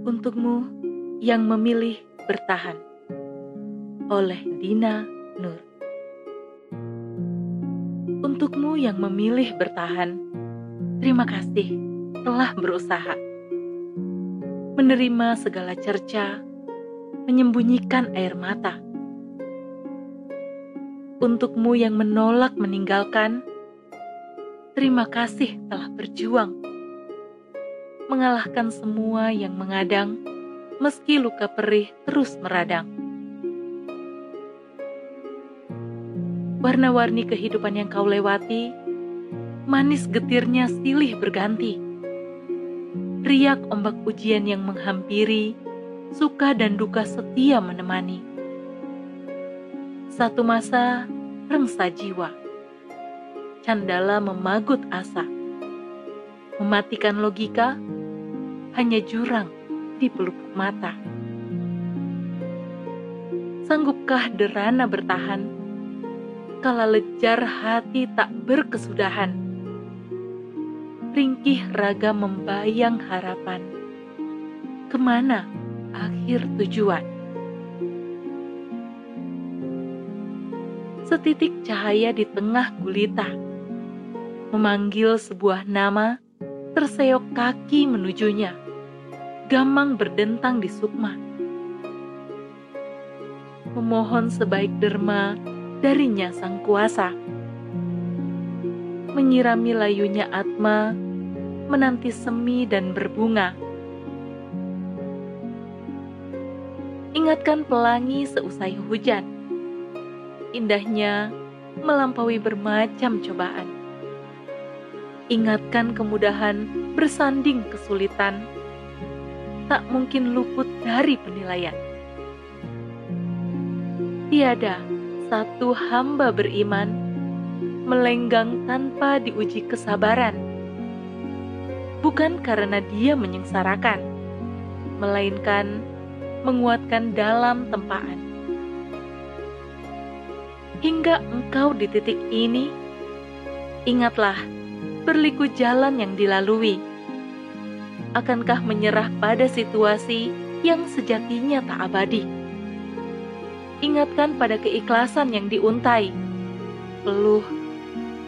Untukmu yang memilih bertahan. Oleh Dina Nur. Untukmu yang memilih bertahan, terima kasih telah berusaha. Menerima segala cerca, menyembunyikan air mata. Untukmu yang menolak meninggalkan, terima kasih telah berjuang mengalahkan semua yang mengadang, meski luka perih terus meradang. Warna-warni kehidupan yang kau lewati, manis getirnya silih berganti. Riak ombak ujian yang menghampiri, suka dan duka setia menemani. Satu masa rengsa jiwa, candala memagut asa, mematikan logika, hanya jurang di pelupuk mata. Sanggupkah derana bertahan, kala lejar hati tak berkesudahan? Ringkih raga membayang harapan, ke mana akhir tujuan? Setitik cahaya di tengah gulita, memanggil sebuah nama terseok kaki menujunya. Gamang berdentang di sukma. Memohon sebaik derma darinya sang kuasa. Menyirami layunya Atma, menanti semi dan berbunga. Ingatkan pelangi seusai hujan. Indahnya melampaui bermacam cobaan ingatkan kemudahan bersanding kesulitan, tak mungkin luput dari penilaian. Tiada satu hamba beriman melenggang tanpa diuji kesabaran, bukan karena dia menyengsarakan, melainkan menguatkan dalam tempaan. Hingga engkau di titik ini, ingatlah berliku jalan yang dilalui? Akankah menyerah pada situasi yang sejatinya tak abadi? Ingatkan pada keikhlasan yang diuntai, peluh,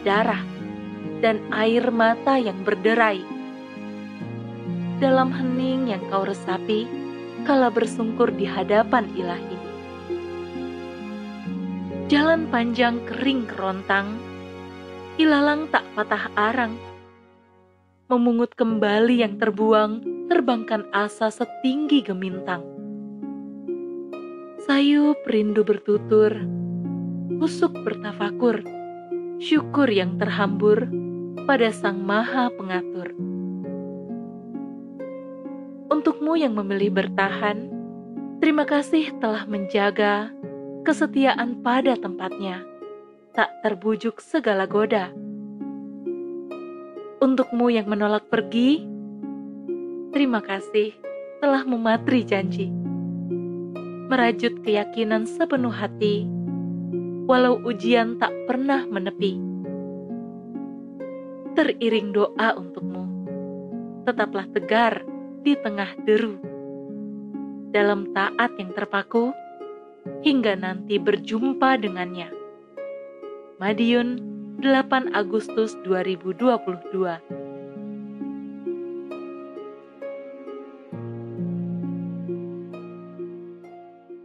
darah, dan air mata yang berderai. Dalam hening yang kau resapi, kala bersungkur di hadapan ilahi. Jalan panjang kering kerontang, ilalang tak patah arang. Memungut kembali yang terbuang, terbangkan asa setinggi gemintang. Sayup rindu bertutur, usuk bertafakur, syukur yang terhambur pada Sang Maha Pengatur. Untukmu yang memilih bertahan, terima kasih telah menjaga kesetiaan pada tempatnya tak terbujuk segala goda. Untukmu yang menolak pergi, terima kasih telah mematri janji. Merajut keyakinan sepenuh hati, walau ujian tak pernah menepi. Teriring doa untukmu, tetaplah tegar di tengah deru. Dalam taat yang terpaku, hingga nanti berjumpa dengannya. Madiun 8 Agustus 2022